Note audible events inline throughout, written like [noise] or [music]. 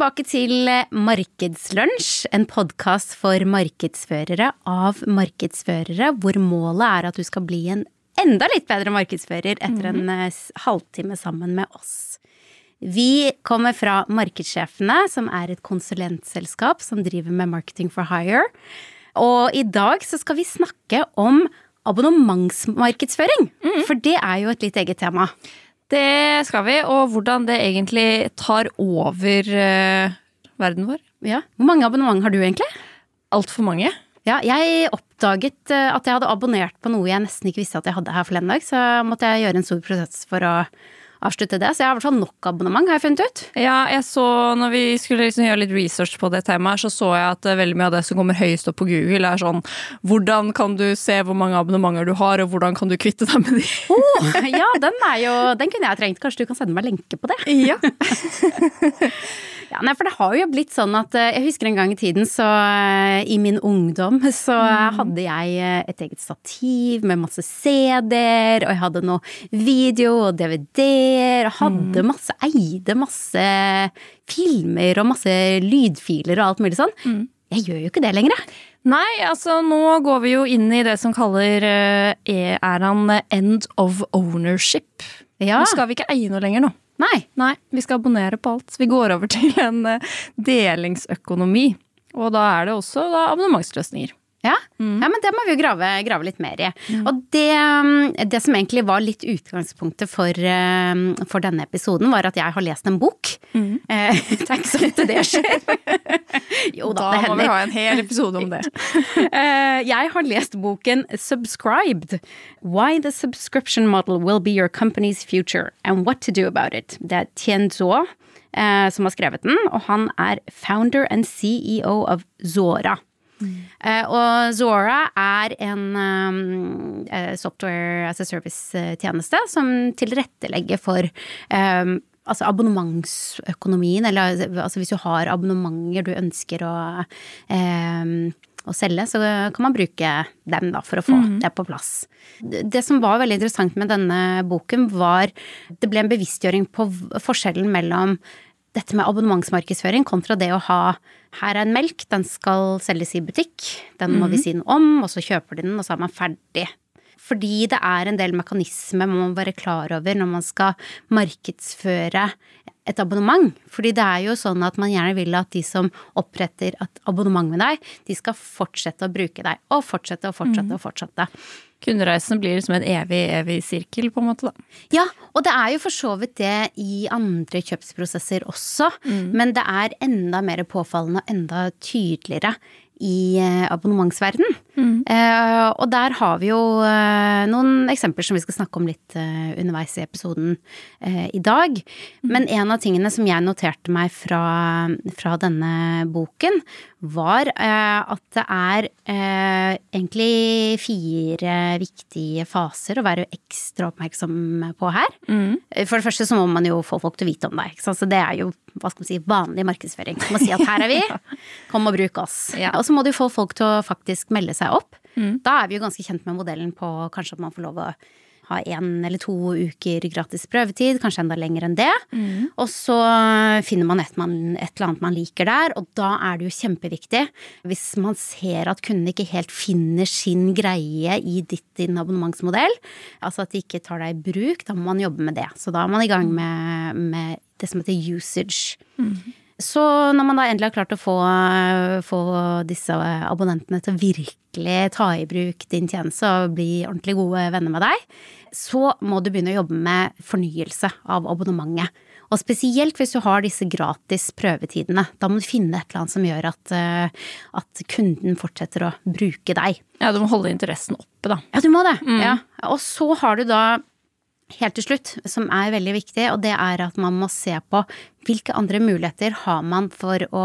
Tilbake til Markedslunsj, en podkast for markedsførere av markedsførere, hvor målet er at du skal bli en enda litt bedre markedsfører etter en eh, halvtime sammen med oss. Vi kommer fra Markedssjefene, som er et konsulentselskap som driver med marketing for hire. Og i dag så skal vi snakke om abonnementsmarkedsføring. For det er jo et litt eget tema. Det skal vi, og hvordan det egentlig tar over eh, verden vår. Ja. Hvor mange abonnement har du egentlig? Altfor mange. Ja, jeg oppdaget eh, at jeg hadde abonnert på noe jeg nesten ikke visste at jeg hadde her forleden dag, så måtte jeg gjøre en stor prosess for å avslutte det. Så jeg har i hvert fall nok abonnement, har jeg funnet ut. Ja, jeg så når vi skulle liksom gjøre litt research på det temaet, så så jeg at eh, veldig mye av det som kommer høyest opp på Google, er sånn Hvordan kan du se hvor mange abonnementer du har, og hvordan kan du kvitte deg med de? Oh, ja, den er jo Den kunne jeg trengt. Kanskje du kan sende meg lenke på det? Ja. [laughs] Ja, nei, for det har jo blitt sånn at eh, Jeg husker en gang i tiden, så eh, i min ungdom, [laughs] så hadde jeg eh, et eget stativ med masse CD-er, og jeg hadde noe video og DVD-er, og hadde masse Eide masse filmer og masse lydfiler og alt mulig sånn. Jeg gjør jo ikke det lenger, jeg. Nei, altså nå går vi jo inn i det som kaller er æraen end of ownership. Ja. Nå skal vi ikke eie noe lenger nå. Nei. Nei, vi skal abonnere på alt. Vi går over [laughs] til en eh, delingsøkonomi. Og da er det også da, abonnementsløsninger. Ja? ja, men det må vi jo grave, grave litt mer i. Og det, um, det som egentlig var litt utgangspunktet for, um, for denne episoden, var at jeg har lest en bok. [laughs] Eh, Det er ikke sånn at det skjer. [laughs] jo da, det må vi ha en hel episode om det. [laughs] Eh, Jeg har lest boken Subscribed. Why the subscription model will be your company's future and what to do about it. Det er Tien Zuo eh, som har skrevet den, og han er founder and CEO av Zora. Eh, og Zora er en um, eh, software as a service-tjeneste som tilrettelegger for um, altså abonnementsøkonomien, eller altså hvis du har abonnementer du ønsker å, um, å selge, så kan man bruke dem da for å få det på plass. Det det som var veldig interessant med denne boken, var det ble en bevisstgjøring på forskjellen mellom dette med abonnementsmarkedsføring kontra det å ha her er en melk, den skal selges i butikk, den må vi si noe om, og så kjøper de den, og så er man ferdig. Fordi det er en del mekanismer man må være klar over når man skal markedsføre et abonnement. Fordi det er jo sånn at man gjerne vil at de som oppretter et abonnement med deg, de skal fortsette å bruke deg, og fortsette og fortsette og fortsette. Kundereisen blir liksom en evig, evig sirkel, på en måte. da. Ja, og det er jo for så vidt det i andre kjøpsprosesser også, men det er enda mer påfallende og enda tydeligere i eh, abonnementsverden. Eh, og der har vi jo eh, noen eksempler som vi skal snakke om litt eh, underveis i episoden i dag. Men en av tingene som jeg noterte meg fra, fra denne boken, var at det er egentlig fire viktige faser å være ekstra oppmerksom på her. Eh, For det første så må man jo få folk til å vite om deg. Så det er jo hva skal man si, vanlig markedsføring. Man må si at her er vi, [laughs] kom og bruk oss. Ja. Og så må du få folk til å faktisk melde seg opp. Da er vi jo ganske kjent med modellen på kanskje at man får lov å ha én eller to uker gratis prøvetid, kanskje enda lenger enn det. Og så finner man et, man et eller annet man liker der, og da er det jo kjempeviktig hvis man ser at kunden ikke helt finner sin greie i ditt, din abonnementsmodell, altså at de ikke tar deg i bruk, da må man jobbe med det. Så da er man i gang med, med det som heter usage. Så når man da endelig har klart å få, få disse abonnentene til å virkelig ta i bruk din tjeneste og bli ordentlig gode venner med deg, så må du begynne å jobbe med fornyelse av abonnementet. Og spesielt hvis du har disse gratis prøvetidene. Da må du finne et eller annet som gjør at, eh, at kunden fortsetter å bruke deg. Ja, du må holde interessen oppe, da. Ja, du må det. Ja. Og så har du da helt til slutt, som er veldig viktig, og det er at man må se på hvilke andre muligheter har man for å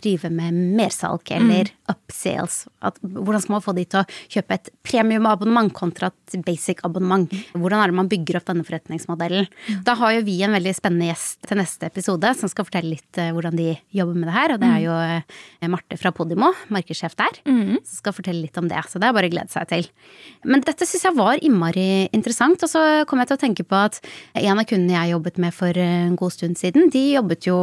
drive med mersalg eller upsales. At, hvordan skal man få de til å kjøpe et premiumabonnement kontra et basic abonnement? Hvordan er det man bygger opp denne forretningsmodellen? Da har jo vi en veldig spennende gjest til neste episode som skal fortelle litt eh, hvordan de jobber med det her, og det er jo eh, Marte fra Podimo, markedssjef der, som skal fortelle litt om det. Så det er bare å glede seg til. Men dette syns jeg var innmari interessant, og så kom jeg til å tenke på at en av kundene jeg jobbet med for en god stund siden, de jobbet jo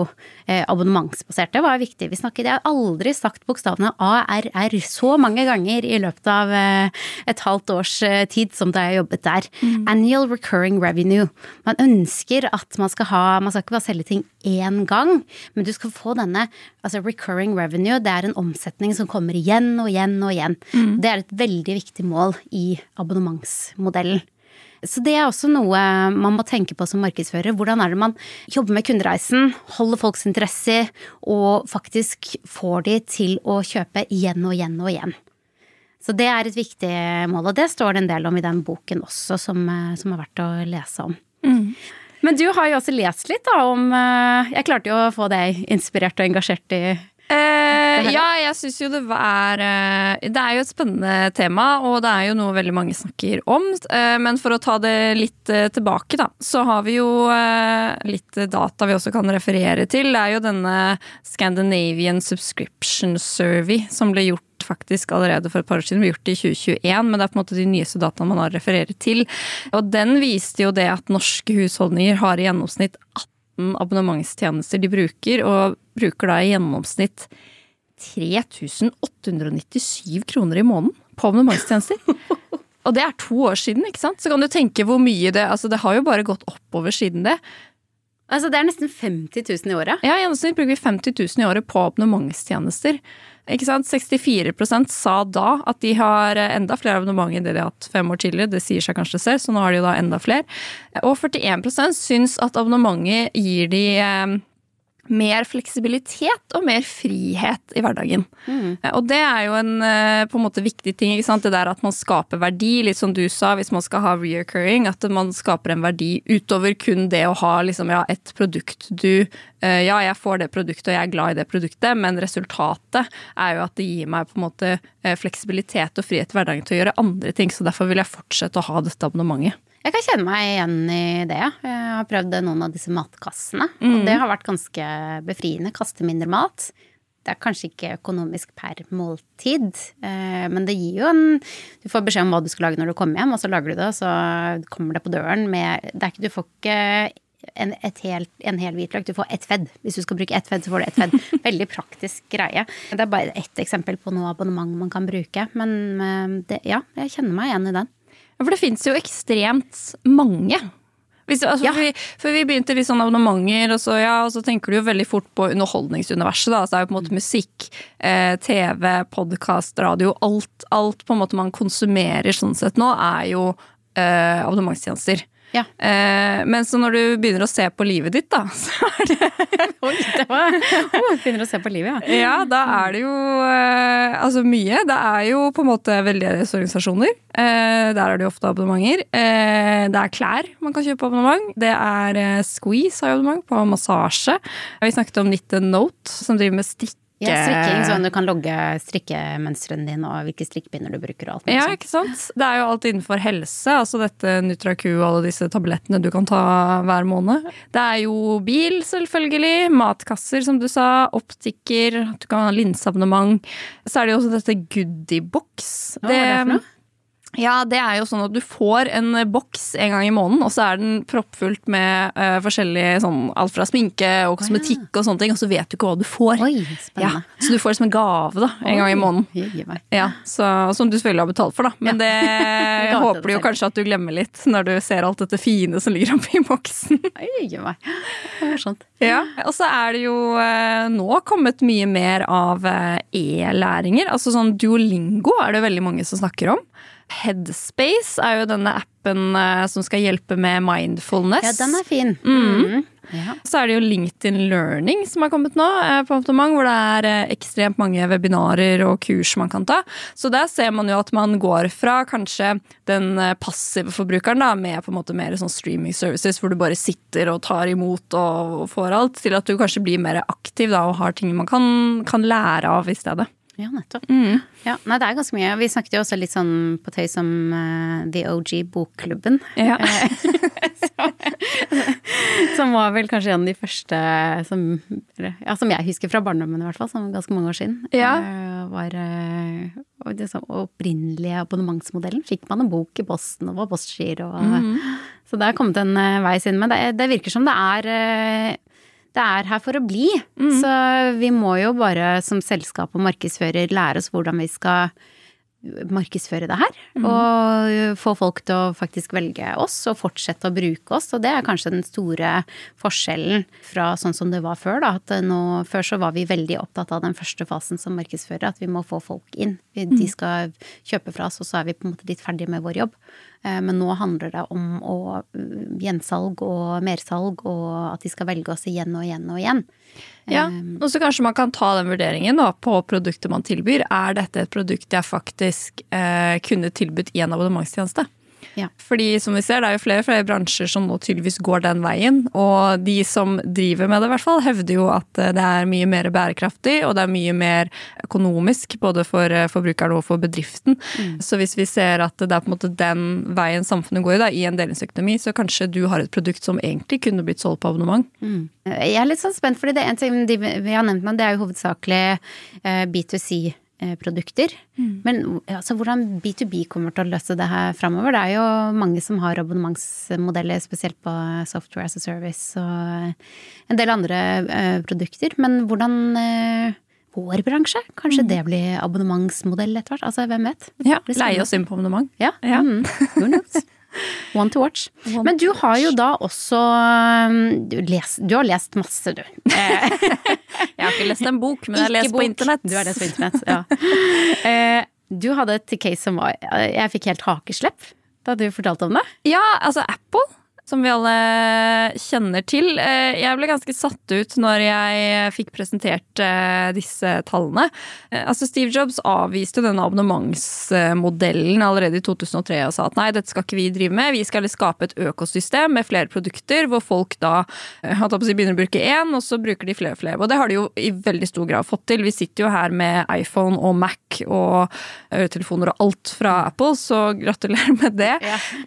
eh, abonnementsbasert. Det var viktig. Vi snakket, Jeg har aldri sagt bokstavene ARR så mange ganger i løpet av eh, et halvt års eh, tid som da jeg jobbet der. Annual recurring revenue. Man ønsker at man skal ha Man skal ikke bare selge ting én gang, men du skal få denne altså recurring revenue. Det er en omsetning som kommer igjen og igjen og igjen. Det er et veldig viktig mål i abonnementsmodellen. Så det er også noe man må tenke på som markedsfører. Hvordan er det man jobber med kundereisen, holder folks interesse og faktisk får de til å kjøpe igjen og igjen og igjen. Så det er et viktig mål, og det står det en del om i den boken også, som, eh, som er verdt å lese om. Men du har jo også lest litt da om eh, Jeg klarte jo å få deg inspirert og engasjert i Eh, ja, jeg syns jo det var eh, Det er jo et spennende tema, og det er jo noe veldig mange snakker om. Eh, men for å ta det litt eh, tilbake, da, så har vi jo litt data vi også kan referere til. Det er jo denne Scandinavian Subscription Survey som ble gjort faktisk allerede for et par år siden. Har gjort i 2021, men det er på en måte de nyeste dataene man har referert til. Og den viste jo det at norske husholdninger har i gjennomsnitt 18 abonnementstjenester de bruker, og bruker da i gjennomsnitt 3897 kroner i måneden på abonnementstjenester. [laughs] Og det er to år siden, ikke sant? Så kan du tenke hvor mye det Altså, det har jo bare gått oppover siden det. Altså det er nesten 50 000 i året. Ja, i gjennomsnitt bruker vi 50 000 i året på abonnementstjenester. Ikke sant? 64% sa da at de har enda flere abonnement enn det de har hatt fem år tidligere. Det sier seg kanskje selv, så nå har de jo da enda flere. Og 41% syns at abonnementet gir de eh, mer fleksibilitet og mer frihet i hverdagen. Og det er jo en eh, på en måte viktig ting. ikke sant? Det der at man skaper verdi, litt som du sa, hvis man skal ha reoccurring. At man skaper en verdi utover kun det å ha liksom, ja, et produkt du eh, Ja, jeg får det produktet og jeg er glad i det produktet, men resultatet er jo at det gir meg på en måte fleksibilitet og frihet i hverdagen til å gjøre andre ting. Så derfor vil jeg fortsette å ha dette abonnementet. Jeg kan kjenne meg igjen i det. Jeg har prøvd noen av disse matkassene, og det har vært ganske befriende. Kaste mindre mat. Det er kanskje ikke økonomisk per måltid, eh, men det gir jo en Du får beskjed om hva du skal lage når du kommer hjem, og så lager du det, og så kommer det på døren med det er ikke, Du får ikke en, et helt, en hel hvitløk, du får ett fedd. Hvis du skal bruke ett fedd, så får du ett fedd. [laughs] Veldig praktisk greie. Det er bare ett eksempel på noe abonnement man kan bruke, men eh, det, ja, jeg kjenner meg igjen i den. Ja, For det fins jo ekstremt mange. Hvis, altså, Ja. for, vi, for vi begynte litt sånn abonnementer, og så, ja, og så tenker du jo veldig fort på underholdningsuniverset. Da. Altså, det er jo på en måte musikk, eh, TV, podkast, radio. Alt, alt på en måte man konsumerer sånn sett nå, er jo eh, abonnementstjenester. Ja. Eh, men så når du begynner å se på livet ditt, da, [laughs] så er det Oi, det var oh, Begynner å se på livet, ja. Ja, da er det jo eh, altså mye. Det er jo på en måte veldedighetsorganisasjoner. Eh, der er det jo ofte abonnementer. Eh, det er klær man kan kjøpe abonnement. Det er eh, Squeeze har abonnement på massasje. Vi snakket om Knit Note, som driver med strikke. Ja, strikking, sånn du kan logge strikkemønstrene dine og hvilke strikkepinner du bruker og alt Ja, ikke sant? Det er jo alt innenfor helse. Altså dette NutraQ og alle disse tablettene du kan ta hver måned. Det er jo bil, selvfølgelig. Matkasser, som du sa. Optiker. Du kan ha linseabonnement. Så er det jo også dette goodiebox. Hva er det for noe? Ja, det er jo sånn at du får en boks en gang i måneden, og så er den proppfullt med uh, forskjellig sånn alt fra sminke og kosmetikk og sånne ting, og så vet du ikke hva du får. Oi, Ja, så du får det som en gave da, en gang i måneden. Oi. Ja, så, Som du selvfølgelig har betalt for, da. Men det [laughs] jeg håper du jo kanskje at du glemmer litt når du ser alt dette fine som ligger oppi boksen. Oi, jøye meg. Ja, Og så er det jo uh, nå kommet mye mer av uh, e-læringer. Altså sånn Duolingo er det veldig mange som snakker om. Headspace er jo denne appen eh, som skal hjelpe med mindfulness. Ja, den er fin. Mm. Ja. Så er det jo LinkedIn Learning som har kommet nå, eh, på Optimang, hvor det er eh, ekstremt mange webinarer og kurs man kan ta. Så der ser man jo at man går fra kanskje den passive forbrukeren da, med på en måte mer sånn streaming services, hvor du bare sitter og tar imot og får alt, til at du kanskje blir mer aktiv da, og har ting man kan, kan lære av i stedet. Ja, nettopp. Ja, nei, det er ganske mye. Vi snakket jo også litt sånn på tøys om uh, The OG Bokklubben. Ja. [laughs] Som var vel kanskje en av de første som, ja, som jeg husker fra barndommen i hvert fall, som ganske mange år siden. Ja. Uh, var uh, sånn opprinnelige abonnementsmodellen. Fikk man en bok i posten og var postgiro. og- Så det er kommet en eh, vei siden. Men det, det virker som det er eh, det er her for å bli. Så vi må jo bare som selskap og markedsfører lære oss hvordan vi skal markedsføre det her. Og få folk til å faktisk velge oss og fortsette å bruke oss. Og det er kanskje den store forskjellen fra sånn som det var før. Da. At nå, før så var vi veldig opptatt av den første fasen som markedsfører. At vi må få folk inn. De skal kjøpe fra oss, og så er vi på en måte litt ferdige med vår jobb. Eh, Men nå handler det om å mm, gjensalg og mersalg, og at de skal velge oss igjen og igjen og igjen. Ja, og så kanskje man kan ta den vurderingen da, på produktet man tilbyr. Er dette et produkt jeg faktisk eh, kunne tilbudt i en abonnementstjeneste? Ja. Fordi som vi ser, det er jo flere og flere bransjer som nå tydeligvis går den veien. Og de som driver med det, i hvert fall, hevder jo at eh, det er mye mer bærekraftig, og det er mye mer økonomisk både for eh, forbrukeren og for bedriften. Så hvis vi ser at det er på en måte den veien samfunnet går i, da, i en delingsøkonomi, så kanskje du har et produkt som egentlig kunne blitt solgt på abonnement. Jeg er litt sånn spent, fordi det er en ting de vi har nevnt, men det er jo hovedsakelig eh, B2C-produkter. Men altså, hvordan B2B kommer til å løse det her framover? Det er jo mange som har abonnementsmodeller, spesielt på Software as a Service og en del andre eh, produkter. Men hvordan eh, vår bransje? Kanskje det blir abonnementsmodell etter hvert? Altså, hvem vet? Ja. Leie oss inn på abonnement. Ja. Ja. Mm? One to watch. One Men du har jo da også um, du, les, du har lest masse, du. [laughs] Jeg har ikke lest en bok, men jeg har lest lest på internett. Du har lest på internett, ja. [laughs] Eh, du hadde et case som var Jeg fikk helt hakeslepp da du fortalte om det. Ja, altså Apple, som vi alle kjenner til. Eh, Jeg ble ganske satt ut når jeg fikk presentert eh, disse tallene. Eh, Altså Steve Jobs avviste denne abonnementsmodellen allerede i 2003 og sa at nei, dette skal ikke vi drive med. Vi skal skape et økosystem med flere produkter, hvor folk da begynner å bruke én, og så bruker de flere og flere. Og det har de jo i veldig stor grad fått til. Vi sitter jo her med iPhone og Mac og øretelefoner og alt fra Apple, så gratulerer med det.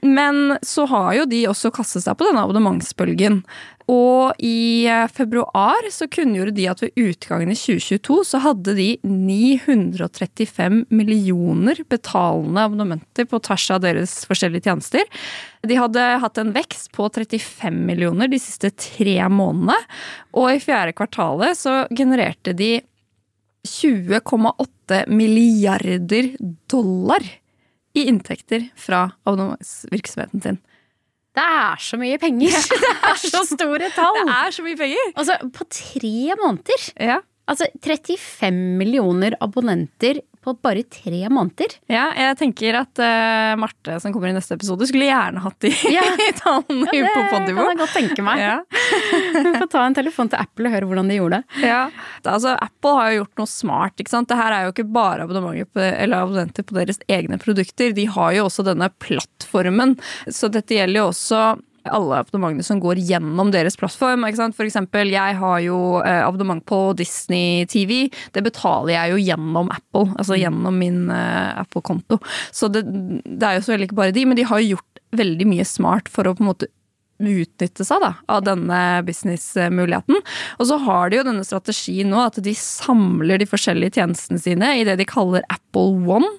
Men så har jo de også kastet seg på denne abonnementsbølgen. Og i eh, februar så kunngjorde de at ved utgangen i 2022 så hadde de 935 millioner betalende abonnementer på tvers av deres forskjellige tjenester. De hadde hatt en vekst på 35 millioner de siste tre månedene. Og i fjerde kvartalet så genererte de 20,8 milliarder dollar i inntekter fra abonnementsvirksomheten sin. Det er så mye penger! [laughs] Det er så store tall! Det er så mye penger! Altså, på tre måneder! Ja. Altså 35 millioner abonnenter på bare tre måneder. ja, jeg tenker at uh, Marte som kommer i neste episode, skulle gjerne hatt de Ja. [laughs] tallene Ja, på det kan jeg godt tenke meg. Ja. [laughs] Vi får ta en telefon til Apple og høre hvordan de gjorde det. Ja. Altså, Apple har jo gjort noe smart. ikke sant? Det her er jo ikke bare abonnementer på, eller abonnenter på deres egne produkter. De har jo også denne plattformen. Så dette gjelder jo også alle abonnementene som går gjennom deres plattform. ikke sant? For eksempel, jeg har jo eh, abonnement på Disney TV. Det betaler jeg jo gjennom Apple, altså gjennom min eh, Apple-konto. Så det, det er jo så ikke bare de, men de har jo gjort veldig mye smart for å på en måte utnytte seg da, av denne businessmuligheten. Og så har de jo denne strategien nå at de samler de forskjellige tjenestene sine i det de kaller Apple One.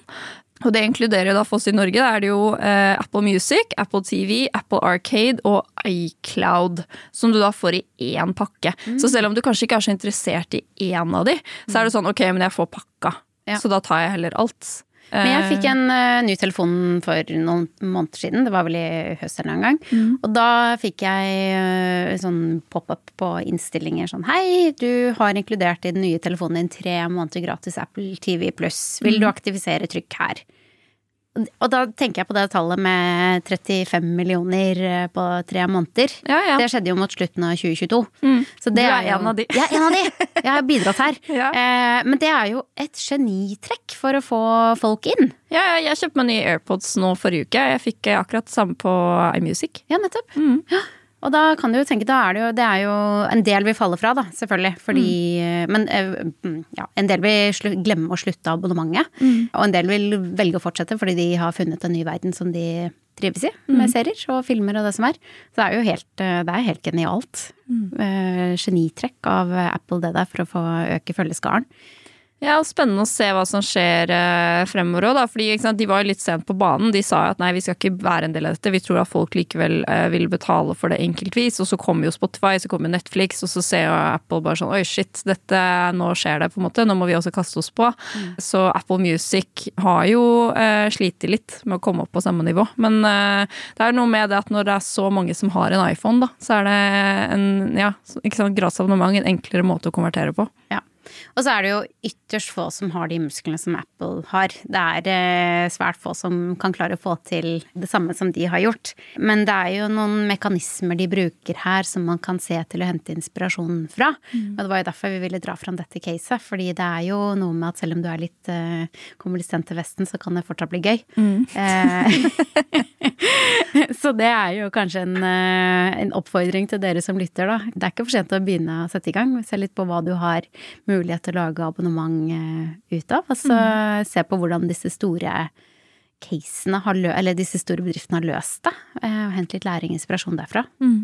Og det inkluderer da for oss i Norge. Da er det jo eh, Apple Music, Apple TV, Apple Arcade og iCloud. Som du da får i én pakke. Så selv om du kanskje ikke er så interessert i én av de, så er det sånn ok, men jeg får pakka. Ja. Så da tar jeg heller alt. Men jeg Eh, fikk en uh, ny telefon for noen måneder siden, det var vel i høst eller en gang. Mm. Og da fikk jeg uh, sånn pop-up på innstillinger sånn Hei, du har inkludert i den nye telefonen din tre måneder gratis Apple TV pluss. Vil Mm. du aktivisere trykk her? Og da tenker jeg på det tallet med 35 millioner eh, på tre måneder. Ja, ja. Det skjedde jo mot slutten av 2022. Mm. Så det Du er jo- en av de. Jeg er en av de! Jeg har bidratt her. [laughs] Ja. Eh, men det er jo et genitrekk for å få folk inn. Ja, ja, jeg kjøpte meg nye AirPods nå forrige uke. Jeg fikk akkurat samme på iMusic. Ja, nettopp. Mm. Ja. Og da kan du jo tenke, da er det jo, det er jo en del vi faller fra, da, selvfølgelig. Fordi Men eh, mm, ja, en del vil glemme å slutte abonnementet. Og en del vil velge å fortsette fordi de har funnet en ny verden som de trives i, med serier og filmer og det som er. Så det er jo helt, eh, det er helt genialt. Mm. genitrekk av Apple det der for å få øke følgeskaren. Ja, og Spennende å se hva som skjer eh, fremover òg, fordi sant, de var jo litt sent på banen. De sa at nei, vi skal ikke være en del av dette, vi tror at folk likevel eh, vil betale for det enkeltvis. Og så kommer jo Spotify, så kommer Netflix, og så ser jo Apple bare sånn oi, shit, dette, nå skjer det, på en måte. Nå må vi også kaste oss på. Mm. Så Apple Music har jo eh, slitt litt med å komme opp på samme nivå. Men eh, det er noe med det at når det er så mange som har en iPhone, da, så er det en ja, ikke sant, gratis abonnement en enklere måte å konvertere på. Ja. Og så er det jo ytterst få som har de musklene som Apple har. Det er eh, svært få som kan klare å få til det samme som de har gjort. Men det er jo noen mekanismer de bruker her som man kan se til å hente inspirasjon fra. Mm. Og det var jo derfor vi ville dra fram dette caset, fordi det er jo noe med at selv om du er litt uh, kommer til Vesten, så kan det fortsatt bli gøy. Mm. [laughs] Eh, [laughs] så det er jo kanskje en, en, oppfordring til dere som lytter, da. Det er ikke for sent å begynne å sette i gang. Se litt på hva du har mulighet til å lage abonnement eh, ut av. Og så mm. se på hvordan disse store casene eller disse store bedriftene har løst det. Eh, og hente litt læring og inspirasjon derfra. Mm.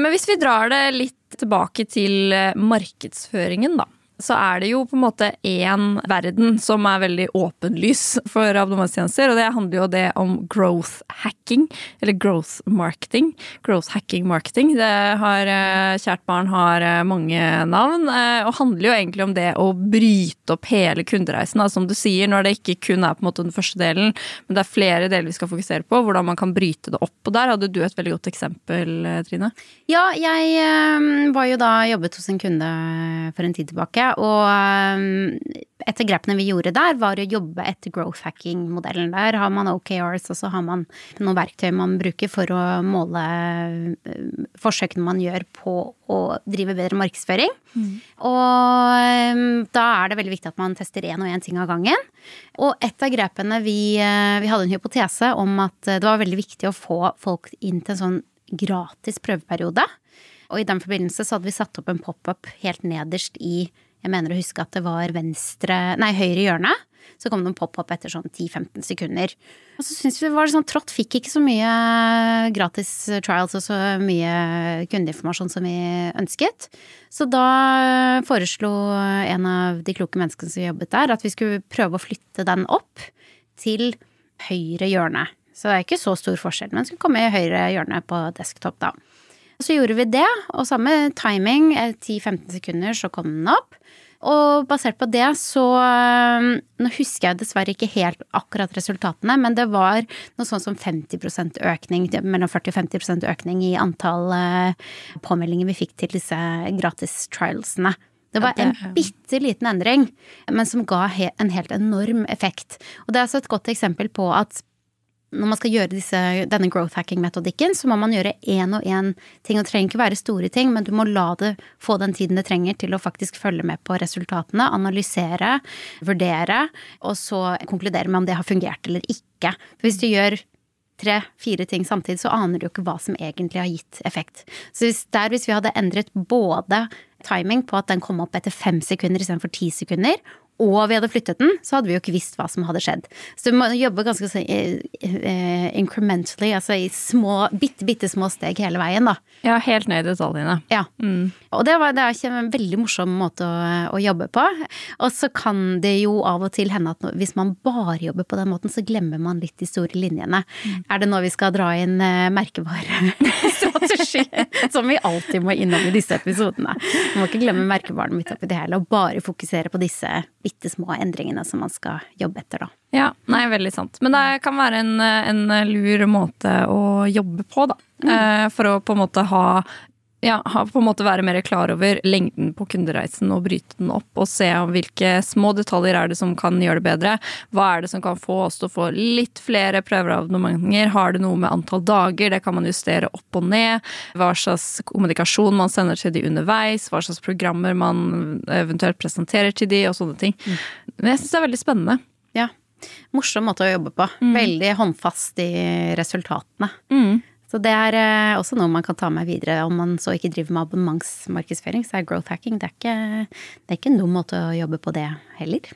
Men hvis vi drar det litt tilbake til eh, markedsføringen, da så er det jo på en måte én verden som er veldig åpenlys for abonnementstjenester, og det handler jo det om growth hacking, eller growth marketing. Growth hacking marketing. Det har eh, Kjært barn har eh, mange navn, eh, og handler jo egentlig om det å bryte opp hele kundereisen, da, som du sier, når det ikke kun er på en måte den første delen, men det er flere deler vi skal fokusere på, hvordan man kan bryte det opp. Og der hadde du et veldig godt eksempel, Trine. Ja, jeg var jo da jobbet hos en kunde for en tid tilbake og um, et av grepene vi gjorde der, var å jobbe etter growth hacking-modellen. Der har man OKRs, og så har man noen verktøy man bruker for å måle uh, forsøkene man gjør på å drive bedre markedsføring. Mm. Og um, da er det veldig viktig at man tester én og én ting av gangen. Og et av grepene vi, uh, vi hadde en hypotese om at uh, det var veldig viktig å få folk inn til en sånn gratis prøveperiode. Og i den forbindelse så hadde vi satt opp en pop-up helt nederst i jeg mener å huske at det var venstre, nei, høyre hjørne. Så kom det en pop-up etter sånn 10-15 sekunder. Og så syntes vi det var sånn Trått fikk ikke så mye gratis trials og så mye kundeinformasjon som vi ønsket. Så da foreslo en av de kloke menneskene som jobbet der, at vi skulle prøve å flytte den opp til høyre hjørne. Så det er ikke så stor forskjell, men skulle komme i høyre hjørne på desktop, da. Så gjorde vi det, og samme timing, 10-15 sekunder, så kom den opp. Og basert på det så um, Nå husker jeg dessverre ikke helt akkurat resultatene, men det var noe sånn som 50% økning, mellom 40 og 50 økning i antall uh, påmeldinger vi fikk til disse gratis trialsene. Det var en bitte liten endring, men som ga en helt enorm effekt. Og det er altså et godt eksempel på at når man skal gjøre disse, denne growth hacking-metodikken, så må man gjøre én og én ting. Og det trenger ikke være store ting, men du må la det få den tiden det trenger til å faktisk følge med på resultatene, analysere, vurdere, og så konkludere med om det har fungert eller ikke. For hvis du gjør tre-fire ting samtidig, så aner du jo ikke hva som egentlig har gitt effekt. Så hvis, der, hvis vi hadde endret både timing på at den kom opp etter fem sekunder istedenfor ti sekunder, og vi hadde flyttet den, så hadde vi jo ikke visst hva som hadde skjedd. Så du må jobbe ganske sånn incrementally, altså i små, bitte, bitte små steg hele veien, da. Ja, helt ned i detaljene. Ja. Mm. Og det, var, det er ikke en veldig morsom måte å, å, jobbe på. Og så kan det jo av og til hende at hvis man bare jobber på den måten, så glemmer man litt de store linjene. Mm. Er det nå vi skal dra inn uh, merkevarestrategi, [laughs] som vi alltid må innom i disse episodene? Man må ikke glemme merkevaren midt oppi det hele, og bare fokusere på disse bitte små endringene som man skal jobbe etter, da. Ja, nei, veldig sant. Men det kan være en, en lur måte å jobbe på, da. Mm. Eh, for å på en måte ha ja, på en måte være mer klar over lengden på kundereisen og bryte den opp. Og se hvilke små detaljer er det som kan gjøre det bedre. Hva er det som kan få oss til å få litt flere prøver av abonnementer? Har det noe med antall dager? Det kan man justere opp og ned. Hva slags kommunikasjon man sender til de underveis. Hva slags programmer man eventuelt presenterer til de, og sånne ting. Mm. Men jeg syns det er veldig spennende. Ja. Morsom måte å jobbe på. Mm. Veldig håndfast i resultatene. Mm. Så det er eh, også noe man kan ta med videre. Om man så ikke driver med abonnementsmarkedsføring, så er growth hacking det er, ikke, det er ikke en måte å jobbe på det heller.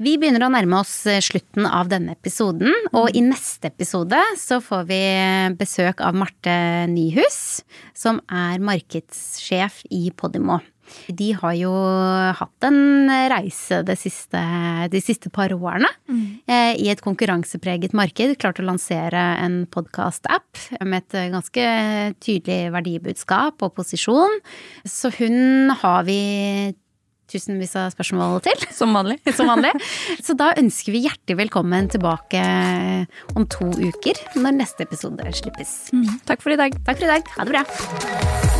Vi begynner å nærme oss eh, slutten av denne episoden, og i neste episode så får vi besøk av Marte Nyhus, som er markedssjef i Podimo. De har jo hatt en reise de siste, de siste par årene eh, i et konkurransepreget marked. Klart å lansere en podkast-app med et ganske tydelig verdibudskap og posisjon. Så hun har vi tusenvis av spørsmål til. [laughs] Som vanlig. Som vanlig. Så da ønsker vi hjertelig velkommen tilbake om to uker, når neste episode slippes. Takk for i dag. Takk for i dag. Ha det bra.